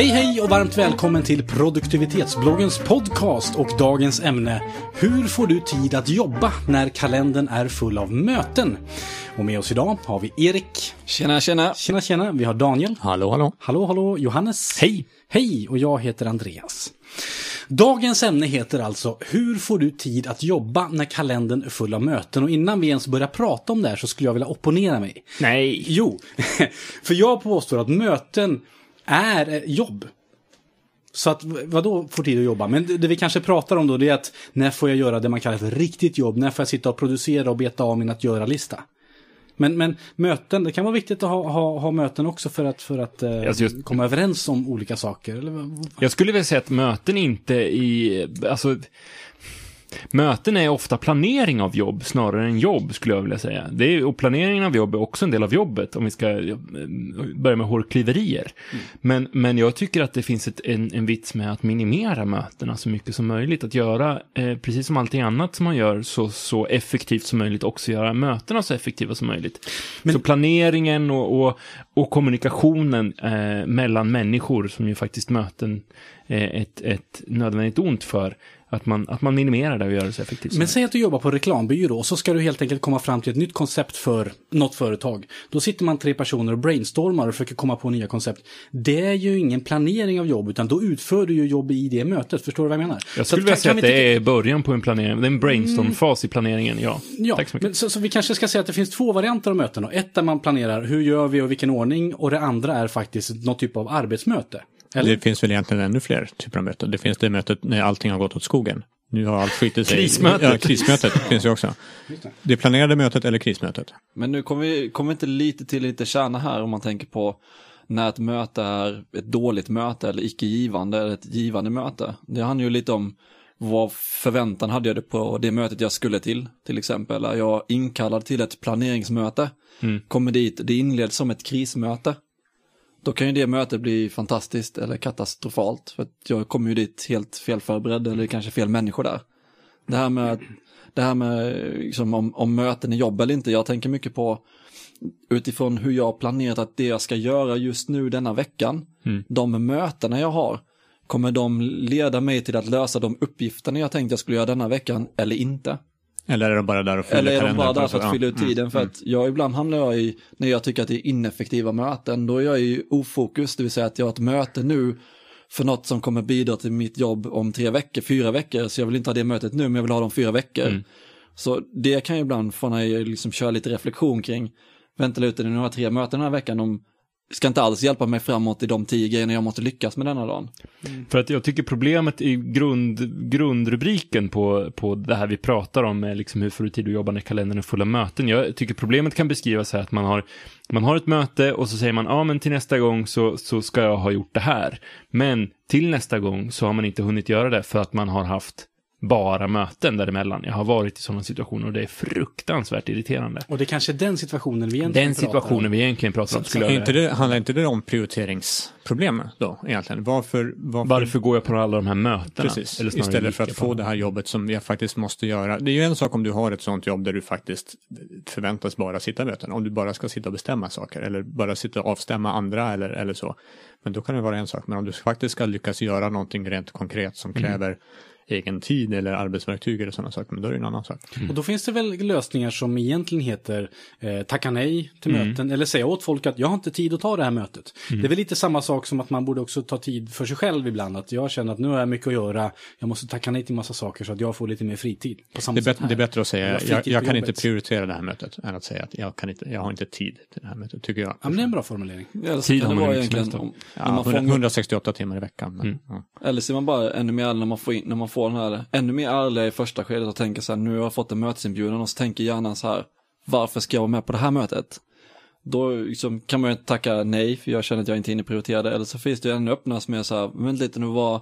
Hej hej och varmt välkommen till produktivitetsbloggens podcast och dagens ämne Hur får du tid att jobba när kalendern är full av möten? Och med oss idag har vi Erik. Tjena, tjena. Tjena tjena, vi har Daniel. Hallå, hallå. Hallå hallå, Johannes. Hej. Hej och jag heter Andreas. Dagens ämne heter alltså Hur får du tid att jobba när kalendern är full av möten? Och innan vi ens börjar prata om det här så skulle jag vilja opponera mig. Nej. Jo, för jag påstår att möten är eh, jobb. Så att, vadå får tid att jobba? Men det, det vi kanske pratar om då, det är att när får jag göra det man kallar för riktigt jobb? När får jag sitta och producera och beta av min att göra-lista? Men, men möten, det kan vara viktigt att ha, ha, ha möten också för att, för att eh, Alltså just- komma överens om olika saker. Eller, Jag skulle vilja säga att möten inte i, alltså, möten är ofta planering av jobb snarare än jobb skulle jag vilja säga. Det är, och planeringen av jobb är också en del av jobbet om vi ska eh, börja med hårklyverier. Men, men jag tycker att det finns ett, en, en vits med att minimera mötena så mycket som möjligt. Att göra, eh, precis som allting annat som man gör, så, så effektivt som möjligt också göra mötena så effektiva som möjligt. Så planeringen och, och, och kommunikationen eh, mellan människor, som ju faktiskt möten är ett, ett nödvändigt ont för, att man, att man minimerar det och gör det så effektivt Men säg att du jobbar på reklambyrå och så ska du helt enkelt komma fram till ett nytt koncept för något företag. Då sitter man tre personer och brainstormar och försöker komma på nya koncept. Det är ju ingen planering av jobb, utan då utför du ju jobb i det mötet. Förstår du vad jag menar? Jag skulle vilja säga att det är början på en planering, det är en brainstorm-fas i planeringen, ja. Ja, Tack så mycket. men så, så vi kanske ska säga att det finns två varianter av möten. Ett där man planerar hur gör vi och vilken ordning. Och det andra är faktiskt någon typ av arbetsmöte. Eller? Det finns väl egentligen ännu fler typer av möten. Det finns det mötet när allting har gått åt skogen. Nu har allt skitit sig. Krismötet. Ja, krismötet finns ju också. Det planerade mötet eller krismötet. Men nu kommer vi, kommer vi inte lite till lite kärna här om man tänker på när ett möte är ett dåligt möte eller icke givande eller ett givande möte. Det handlar ju lite om vad förväntan hade jag det på det mötet jag skulle till. Till exempel är jag inkallad till ett planeringsmöte. Kommer dit, det inleds som ett krismöte. Då kan ju det mötet bli fantastiskt eller katastrofalt. För att jag kommer ju dit helt fel förberedd eller kanske fel människor där. Det här med, det här med liksom, om, om möten är jobb eller inte, jag tänker mycket på utifrån hur jag har planerat att det jag ska göra just nu denna veckan, de mötena jag har, kommer de leda mig till att lösa de uppgifterna jag tänkte jag skulle göra denna veckan eller inte? Eller är de bara där och fyller Eller är de kalendern bara där för att fylla ut Mm. tiden? För att jag ibland hamnar jag i, när jag tycker att det är ineffektiva möten, då är jag i ofokus, det vill säga att jag har ett möte nu för något som kommer bidra till mitt jobb om tre veckor, fyra veckor, så jag vill inte ha det mötet nu, men jag vill ha dem fyra veckor. Mm. Så det kan jag ibland få när jag liksom kör lite reflektion kring, vänta lite, nu har jag tre möten den här veckan, de ska inte alls hjälpa mig framåt i de tio grejerna jag måste lyckas med denna dagen. Mm. För att jag tycker problemet i grund, grundrubriken på, på det här vi pratar om är liksom hur får du tid att jobba när kalendern är full av möten. Jag tycker problemet kan beskrivas så här att man har, man har ett möte och så säger man ja men till nästa gång så, så ska jag ha gjort det här. Men till nästa gång så har man inte hunnit göra det för att man har haft bara möten däremellan. Jag har varit i sådana situationer och det är fruktansvärt irriterande. Och det är kanske är den situationen vi egentligen Den pratar situationen om. vi egentligen pratar om skulle jag inte det, handlar inte det om prioriteringsproblem då egentligen? Varför, varför, Varför går jag på alla de här mötena? Precis, istället för att få det här jobbet som jag faktiskt måste göra. Det är ju en sak om du har ett sånt jobb där du faktiskt förväntas bara sitta i möten. Om du bara ska sitta och bestämma saker eller bara sitta och avstämma andra eller, eller så. Men då kan det vara en sak. Men om du faktiskt ska lyckas göra någonting rent konkret som Mm. Egen tid eller arbetsverktyg eller sådana saker, men då är det en annan sak. Och då finns det väl lösningar som egentligen heter eh, tacka nej till Mm. möten eller säga åt folk att jag har inte tid att ta det här mötet. Mm. Det är väl lite samma sak som att man borde också ta tid för sig själv ibland. Att jag känner att nu har jag mycket att göra, jag måste tacka nej till massa saker så att jag får lite mer fritid. På samma Det är, sätt bättre, det är bättre att säga jag, jag på kan jobbet. inte prioritera det här mötet än att säga att jag, kan inte, jag har inte tid till det här mötet, tycker jag. Ja, men det är en bra formulering. Så Tid har man mycket egentligen om, Ja, man får 100, 168 timmar i veckan. Men, Mm. ja. Eller ser man bara ännu mer när man får, in, när man får den här, ännu mer ärliga i första skedet och tänker så här, nu har jag fått en mötesinbjudan och så tänker hjärnan så här, varför ska jag vara med på det här mötet? Då liksom kan man ju tacka nej, för jag känner att jag inte hinner prioritera det. Eller så finns det ju ännu öppna som är så här, vänta lite nu, vad,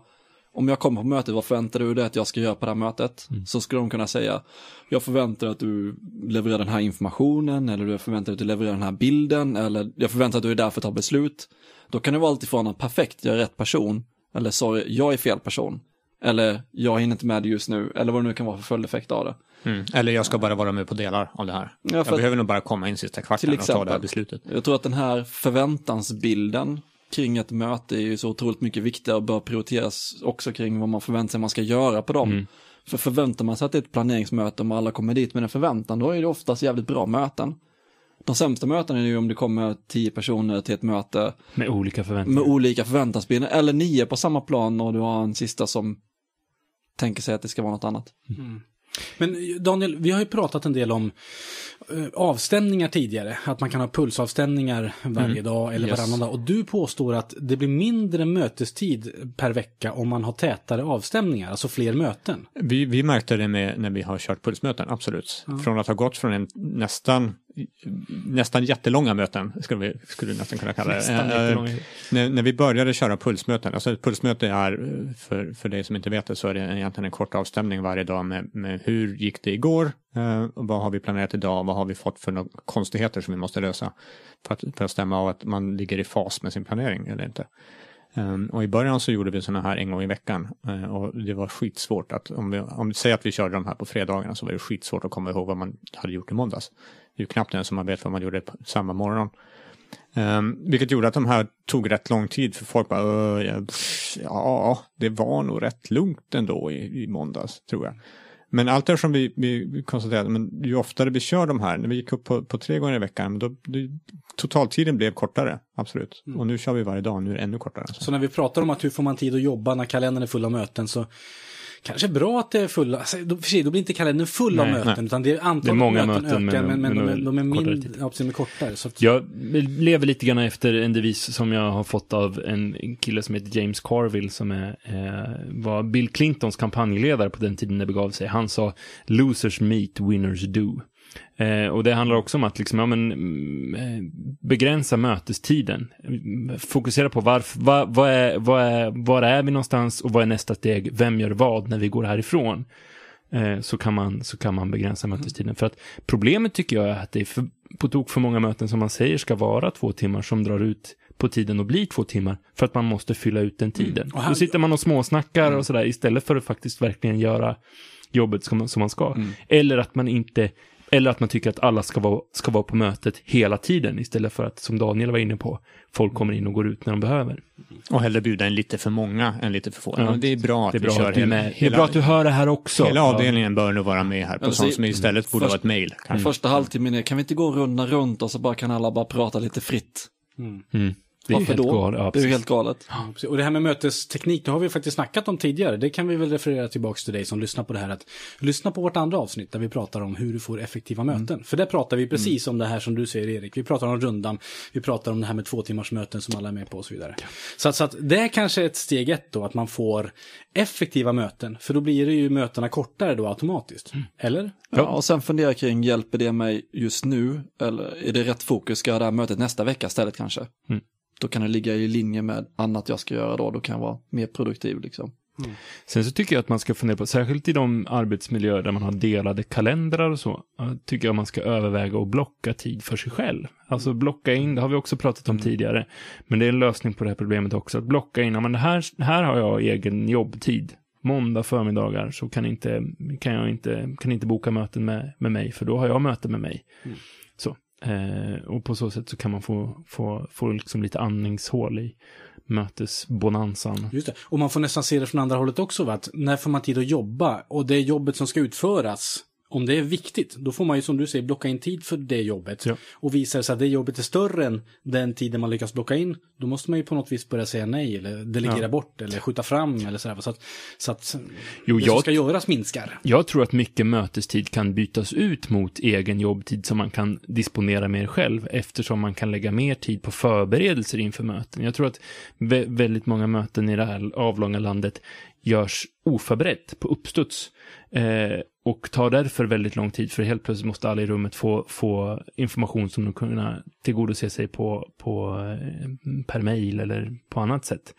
om jag kommer på mötet, vad förväntar du dig att jag ska göra på det här mötet? Så skulle de kunna säga, jag förväntar att du levererar den här informationen, eller jag förväntar att du levererar den här bilden, eller jag förväntar att du är där för att ta beslut. Då kan det vara alltifrån att perfekt, jag är rätt person, eller sorry, jag är fel person. Eller jag hinner inte med det just nu, eller vad det nu kan vara för följdeffekt av det. Mm. Eller jag ska bara vara med på delar av det här. Ja, jag behöver nog bara komma in sista kvarten Till och ta det här exempel. beslutet. Jag tror att den här förväntansbilden kring ett möte är ju så otroligt mycket viktigare och bör prioriteras också kring vad man förväntar sig man ska göra på dem. Mm. För förväntar man sig att det är ett planeringsmöte och alla kommer dit med en förväntan, då är det oftast jävligt bra möten. De sämsta mötena är ju om det kommer tio personer till ett möte Med olika förväntningar. med olika förväntansbilder, eller nio på samma plan och du har en sista som tänker sig att det ska vara något annat. Men Daniel, vi har ju pratat en del om eh, avstämningar tidigare. Att man kan ha pulsavstämningar varje dag eller Yes. varannan dag. Och du påstår att det blir mindre mötestid per vecka om man har tätare avstämningar, alltså fler möten. Vi, vi märkte det med när vi har kört pulsmöten, absolut. Från att ha gått från en nästan, nästan jättelånga möten, skulle vi skulle vi nästan kunna kalla det. Eh, jättelånga. när, när vi började köra pulsmöten, alltså ett pulsmöte är, eh, för, för dig som inte vet det, så är det egentligen en kort avstämning varje dag med, med hur gick det igår, eh, vad har vi planerat idag, vad har vi fått för några konstigheter som vi måste lösa för att, för att stämma av att man ligger i fas med sin planering eller inte. Ehm, och i början så gjorde vi sådana här en gång i veckan eh, och det var skitsvårt att om vi, om vi säger att vi körde de här på fredagarna så var det skitsvårt att komma ihåg vad man hade gjort i måndags. Det är ju knappt ens som man vet vad man gjorde samma morgon. Um, vilket gjorde att de här tog rätt lång tid för folk bara, ja, pff, ja, det var nog rätt lugnt ändå i, i måndags tror jag. Men allt eftersom vi, vi konstaterade, men ju oftare vi kör de här, när vi gick upp på, på tre gånger i veckan, då, då totaltiden blev kortare, absolut. Och nu kör vi varje dag, nu är det ännu kortare. Alltså. Så när vi pratar om att hur får man tid att jobba när kalendern är full av möten så kanske bra att det är fulla, alltså, då, för sig, då blir inte kalendern full av Nej, möten nej. utan det är antalet Det är många möten, möten ökar men, men med de, är, de är mindre, ja, precis, kortare. Så att, Jag lever lite grann efter en devis som jag har fått av en kille som heter James Carville som är, eh, var Bill Clintons kampanjledare på den tiden det begav sig. Han sa “Losers meet, winners do”. Eh, och det handlar också om att liksom, ja, men, mm, eh, begränsa mötestiden. Mm, Fokusera på varför, vad, vad är, vad är, var är vi någonstans och vad är nästa steg? Vem gör vad när vi går härifrån? Eh, så, kan man, så kan man begränsa mötestiden. För att problemet tycker jag är att det är för, på tok för många möten som man säger ska vara två timmar som drar ut på tiden och blir två timmar för att man måste fylla ut den tiden. Och här- Då sitter man och småsnackar och sådär istället för att faktiskt verkligen göra jobbet som, som man ska. Eller att man inte eller att man tycker att alla ska vara, ska vara på mötet hela tiden istället för att, som Daniel var inne på, folk kommer in och går ut när de behöver. Och hellre bjuda in lite för många än lite för få. Ja. Det är bra att Det är vi bra kör att du är hela, med. Det är hela, bra att du hör det här också. hela avdelningen bör nog vara med här på sånt så- som istället borde Först- vara ett mejl. kanske. Första halvtimmen är, kan vi inte gå runda runt och så bara kan alla bara prata lite fritt? Mm. Det är Varför helt då? galet. Ja, det är ju helt galet. Ja, och det här med mötesteknik, det har vi faktiskt snackat om tidigare. Det kan vi väl referera tillbaka till dig som lyssnar på det här. Att lyssna på vårt andra avsnitt där vi pratar om hur du får effektiva möten. För där pratar vi precis om det här som du säger Erik. Vi pratar om rundan, vi pratar om det här med två timmars möten som alla är med på och så vidare. Så, att, så att det är kanske ett steg ett då, att man får effektiva möten. För då blir det ju mötena kortare då automatiskt. Eller? Ja, och sen fundera kring, hjälper det mig just nu? Eller är det rätt fokus? Ska jag ha det här mötet nästa vecka istället kanske? Mm. Då kan det ligga i linje med annat jag ska göra då. Då kan jag vara mer produktiv liksom. Sen så tycker jag att man ska fundera på, särskilt i de arbetsmiljöer där man har delade kalendrar och så, tycker jag man ska överväga att blocka tid för sig själv. Alltså blocka in, det har vi också pratat om tidigare, men det är en lösning på det här problemet också, att blocka in, men det här, här har jag egen jobbtid. Måndag förmiddagar så kan, inte, kan jag inte, kan inte boka möten med, med mig, för då har jag möte med mig. Så. Eh, och på så sätt så kan man få, få, få liksom lite andningshål i mötesbonansan. Just det. Och man får nästan se det från andra hållet också. Va? Att när får man tid att jobba? Och det jobbet som ska utföras, om det är viktigt, då får man ju som du säger blocka in tid för det jobbet. Ja. Och visar det sig att det jobbet är större än den tiden man lyckas blocka in, då måste man ju på något vis börja säga nej eller delegera Ja. bort eller skjuta fram eller sådär. Så att, så att Jo, det som ska göras minskar. Jag tror att mycket mötestid kan bytas ut mot egen jobbtid som man kan disponera mer själv eftersom man kan lägga mer tid på förberedelser inför möten. Jag tror att vä- väldigt många möten i det här avlånga landet görs oförberett på uppstuds eh, och tar därför väldigt lång tid för helt plötsligt måste alla i rummet få, få information som de kunna tillgodose sig på, på eh, per mail eller på annat sätt.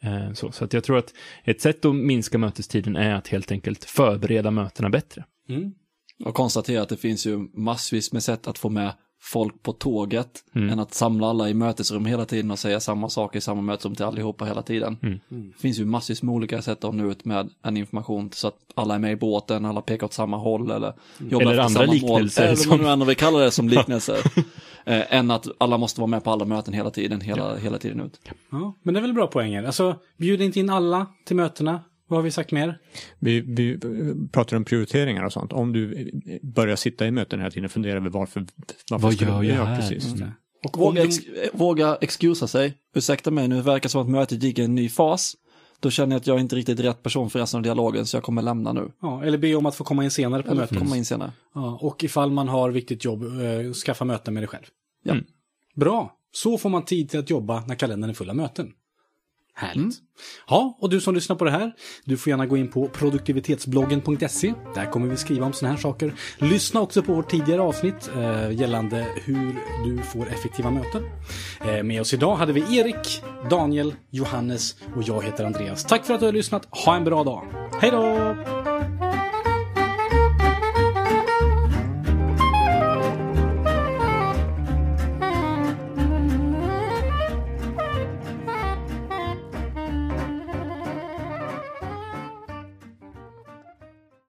Eh, så, så att jag tror att ett sätt att minska mötestiden är att helt enkelt förbereda mötena bättre. Mm. Och konstatera att det finns ju massvis med sätt att få med folk på tåget än att samla alla i mötesrum hela tiden och säga samma sak i samma mötesrum till allihopa hela tiden. Det finns ju massvis med olika sätt att nå ut med en information så att alla är med i båten, alla pekar åt samma håll eller jobbar Eller efter andra samma liknelser mål. Eller som- vad nu än vi kallar det som liknelser. eh, än att alla måste vara med på alla möten hela tiden, hela, hela tiden ut. Ja, men det är väl bra poänger. Alltså, bjud inte in alla till mötena. Vad har vi sagt mer? Vi, vi pratar om prioriteringar och sånt. Om du börjar sitta i möten hela tiden och fundera över varför... varför Vad ska gör du, jag ja, här? Precis. Och om Våga, du- ex, våga excusa sig. Ursäkta mig, nu verkar som att mötet gick i en ny fas. Då känner jag att jag är inte riktigt rätt person för resten av dialogen, så jag kommer lämna nu. ja, eller be om att få komma in senare på Eller mötet. komma in senare. Ja, och ifall man har viktigt jobb, eh, skaffa möten med dig själv. Ja. Mm. Bra. Så får man tid till att jobba när kalendern är full av möten. Härligt. Mm. Ja, och du som lyssnar på det här, du får gärna gå in på produktivitetsbloggen.se. Där kommer vi skriva om sådana här saker. Lyssna också på vårt tidigare avsnitt eh, gällande hur du får effektiva möten. Eh, med oss idag hade vi Erik, Daniel, Johannes och jag heter Andreas. Tack för att du har lyssnat. Ha en bra dag. Hej då!